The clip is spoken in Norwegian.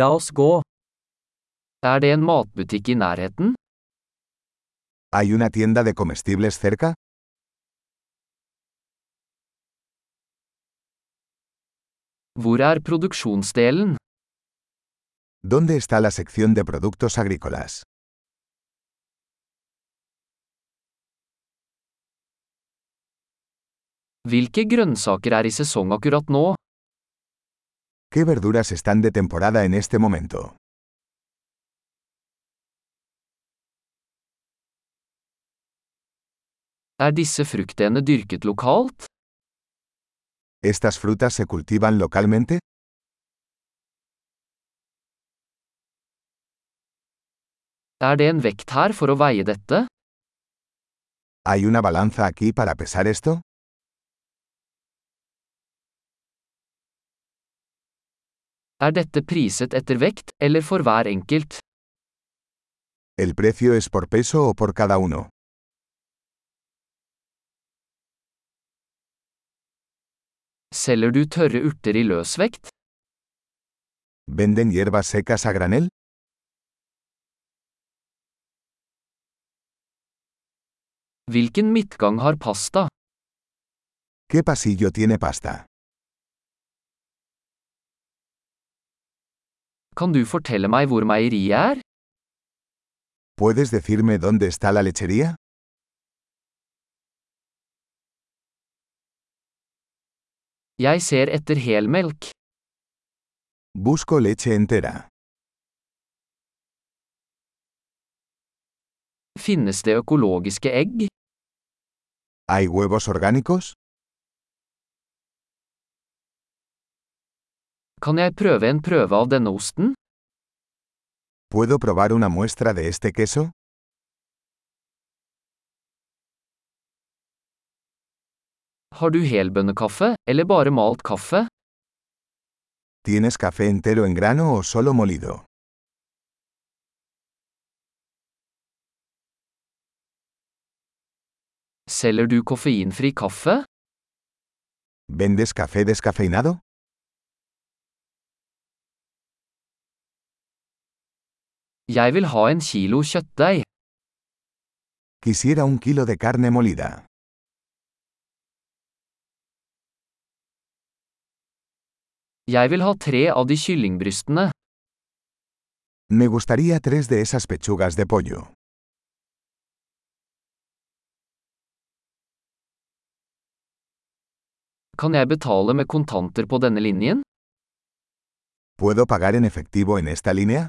La oss gå. Er det en matbutikk i nærheten? ¿Hay una tienda de comestibles cerca? Hvor er produksjonsdelen? ¿Dónde está la sección de productos agrícolas? Hvilke grønnsaker er i sesong akkurat nå? ¿Qué verduras están de temporada en este momento? Er disse fruktene dyrket lokalt? ¿Estas frutas se cultivan localmente? Er det en vekt her for å veie dette? ¿Hay una balanza aquí para pesar esto? Er dette priset etter vekt, eller for hver enkelt? ¿El precio es por peso o por cada uno? Selger du tørre urter i løsvekt? ¿Venden hierbas secas a granel? Hvilken midtgang har pasta? ¿Qué pasillo tiene pasta? Kan du fortelle meg hvor meieriet er? ¿Puedes decirme dónde está la lechería? Jeg ser etter helmelk. Busco leche entera. Finnes det økologiske egg? ¿Hay huevos orgánicos? Kan jeg prøve en prøve av denne osten? ¿Puedo probar una muestra de este queso? Har du helbønnekaffe, eller bare malt kaffe? ¿Tienes café entero en grano o solo molido? Selger du koffeinfri kaffe? ¿Vendes café descafeinado? Jeg vil ha en kilo kjøttdeig. Quisiera un kilo de carne molida. Jeg vil ha tre av de kyllingbrystene. Me gustaría tres de esas pechugas de pollo. Kan jeg betale med kontanter på denne linjen? ¿Puedo pagar en efectivo en esta línea?